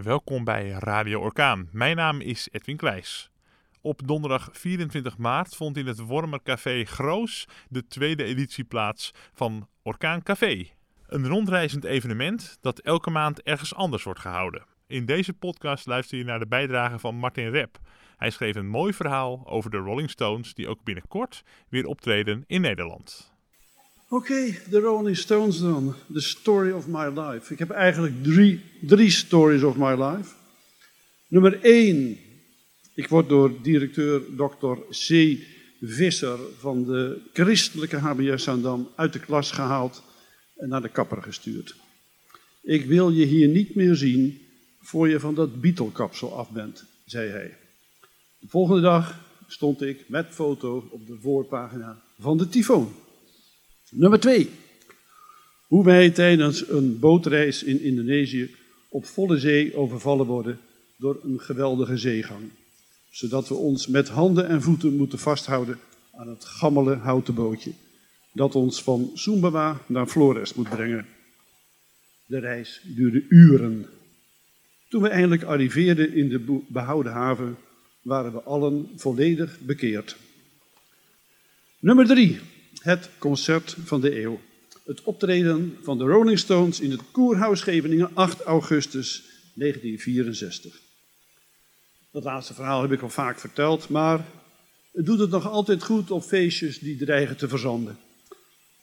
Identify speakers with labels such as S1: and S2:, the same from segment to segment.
S1: Welkom bij Radio Orkaan. Mijn naam is Edwin Kleijs. Op donderdag 24 maart vond in het Wormer Café Groos de tweede editie plaats van Orkaan Café. Een rondreizend evenement dat elke maand ergens anders wordt gehouden. In deze podcast luister je naar de bijdrage van Martin Rep. Hij schreef een mooi verhaal over de Rolling Stones die ook binnenkort weer optreden in Nederland.
S2: Oké, de Rolling Stones dan. The story of my life. Ik heb eigenlijk drie, drie stories of my life. Nummer één. Ik word door directeur Dr. C. Visser van de christelijke HBS Zandam uit de klas gehaald en naar de kapper gestuurd. Ik wil je hier niet meer zien voor je van dat Beatle-kapsel af bent, zei hij. De volgende dag stond ik met foto op de voorpagina van de Tyfoon. Nummer twee. Hoe wij tijdens een bootreis in Indonesië op volle zee overvallen worden door een geweldige zeegang. Zodat we ons met handen en voeten moeten vasthouden aan het gammele houten bootje. Dat ons van Sumbawa naar Flores moet brengen. De reis duurde uren. Toen we eindelijk arriveerden in de behouden haven, waren we allen volledig bekeerd. Nummer drie het concert van de eeuw. Het optreden van de Rolling Stones in het Koerhuis Scheveningen 8 augustus 1964. Dat laatste verhaal heb ik al vaak verteld, maar het doet het nog altijd goed op feestjes die dreigen te verzanden.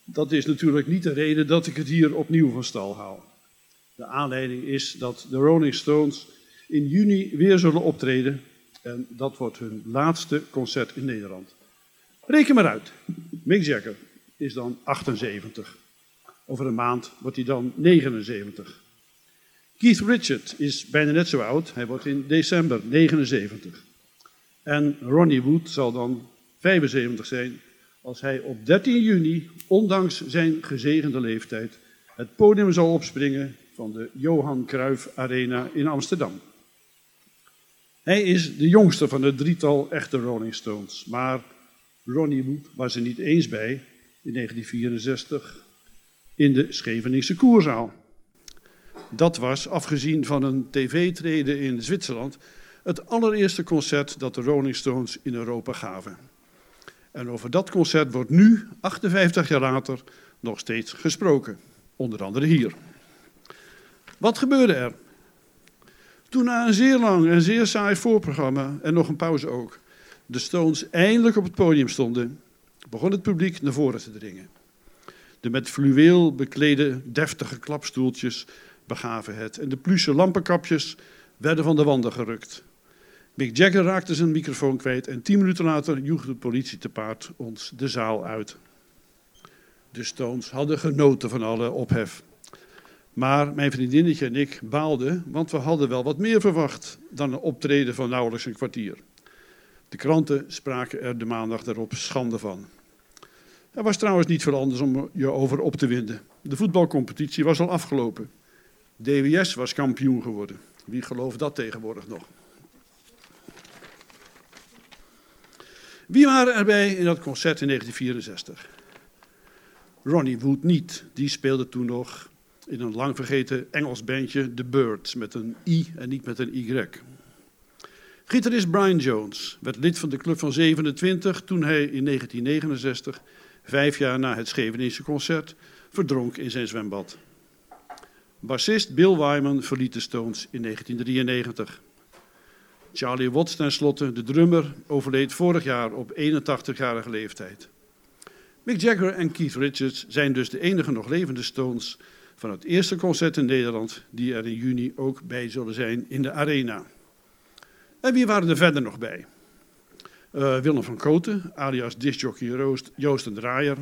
S2: Dat is natuurlijk niet de reden dat ik het hier opnieuw van stal haal. De aanleiding is dat de Rolling Stones in juni weer zullen optreden en dat wordt hun laatste concert in Nederland. Reken maar uit. Mick Jagger is dan 78. Over een maand wordt hij dan 79. Keith Richard is bijna net zo oud. Hij wordt in december 79. En Ronnie Wood zal dan 75 zijn als hij op 13 juni, ondanks zijn gezegende leeftijd, het podium zal opspringen van de Johan Cruijff Arena in Amsterdam. Hij is de jongste van het drietal echte Rolling Stones, maar Ronnie Wood was er niet eens bij in 1964 in de Scheveningse Koerzaal. Dat was, afgezien van een tv-treden in Zwitserland, het allereerste concert dat de Rolling Stones in Europa gaven. En over dat concert wordt nu, 58 jaar later, nog steeds gesproken. Onder andere hier. Wat gebeurde er? Toen na een zeer lang en zeer saai voorprogramma, en nog een pauze ook, de Stones eindelijk op het podium stonden, begon het publiek naar voren te dringen. De met fluweel beklede deftige klapstoeltjes begaven het en de pluche lampenkapjes werden van de wanden gerukt. Mick Jagger raakte zijn microfoon kwijt en tien minuten later joeg de politie te paard ons de zaal uit. De Stones hadden genoten van alle ophef. Maar mijn vriendinnetje en ik baalden, want we hadden wel wat meer verwacht dan een optreden van nauwelijks een kwartier. De kranten spraken er de maandag daarop schande van. Er was trouwens niet veel anders om je over op te winden. De voetbalcompetitie was al afgelopen. DWS was kampioen geworden. Wie gelooft dat tegenwoordig nog? Wie waren erbij in dat concert in 1964? Ronnie Wood niet. Die speelde toen nog in een lang vergeten Engels bandje The Birds met een I en niet met een Y. Gitarist Brian Jones werd lid van de Club van 27 toen hij in 1969, vijf jaar na het Scheveningse concert, verdronk in zijn zwembad. Bassist Bill Wyman verliet de Stones in 1993. Charlie Watts tenslotte, de drummer, overleed vorig jaar op 81-jarige leeftijd. Mick Jagger en Keith Richards zijn dus de enige nog levende Stones van het eerste concert in Nederland die er in juni ook bij zullen zijn in de Arena. En wie waren er verder nog bij? Uh, Willem van Koten, alias discjockey Joost, Joost en Draaier.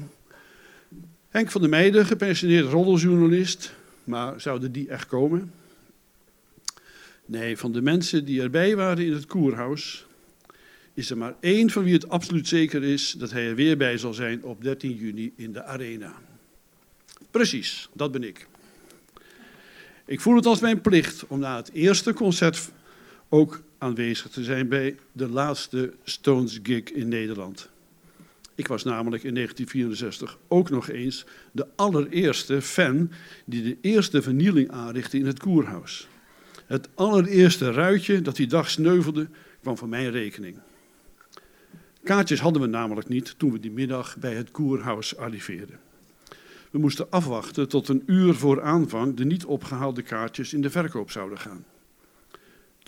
S2: Henk van der Meijden, gepensioneerd roddeljournalist. Maar zouden die echt komen? Nee, van de mensen die erbij waren in het koerhuis, is er maar één van wie het absoluut zeker is dat hij er weer bij zal zijn op 13 juni in de arena. Precies, dat ben ik. Ik voel het als mijn plicht om na het eerste concert ook aanwezig te zijn bij de laatste Stones gig in Nederland. Ik was namelijk in 1964 ook nog eens de allereerste fan die de eerste vernieling aanrichtte in het koerhuis. Het allereerste ruitje dat die dag sneuvelde, kwam van mijn rekening. Kaartjes hadden we namelijk niet toen we die middag bij het Koerhuis arriveerden. We moesten afwachten tot een uur voor aanvang de niet opgehaalde kaartjes in de verkoop zouden gaan.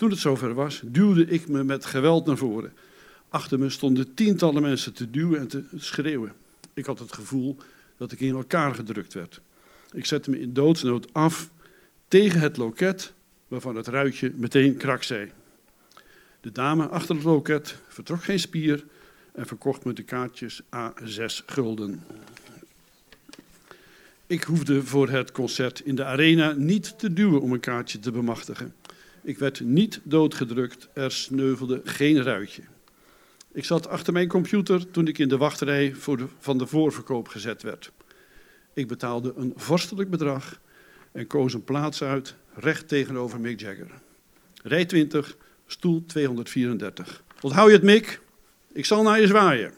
S2: Toen het zover was, duwde ik me met geweld naar voren. Achter me stonden tientallen mensen te duwen en te schreeuwen. Ik had het gevoel dat ik in elkaar gedrukt werd. Ik zette me in doodsnood af tegen het loket, waarvan het ruitje meteen krak zei. De dame achter het loket vertrok geen spier en verkocht me de kaartjes a 6 gulden. Ik hoefde voor het concert in de arena niet te duwen om een kaartje te bemachtigen. Ik werd niet doodgedrukt, er sneuvelde geen ruitje. Ik zat achter mijn computer toen ik in de wachtrij voor de, van de voorverkoop gezet werd. Ik betaalde een vorstelijk bedrag en koos een plaats uit recht tegenover Mick Jagger. Rij 20, stoel 234. Onthoud je het, Mick? Ik zal naar je zwaaien.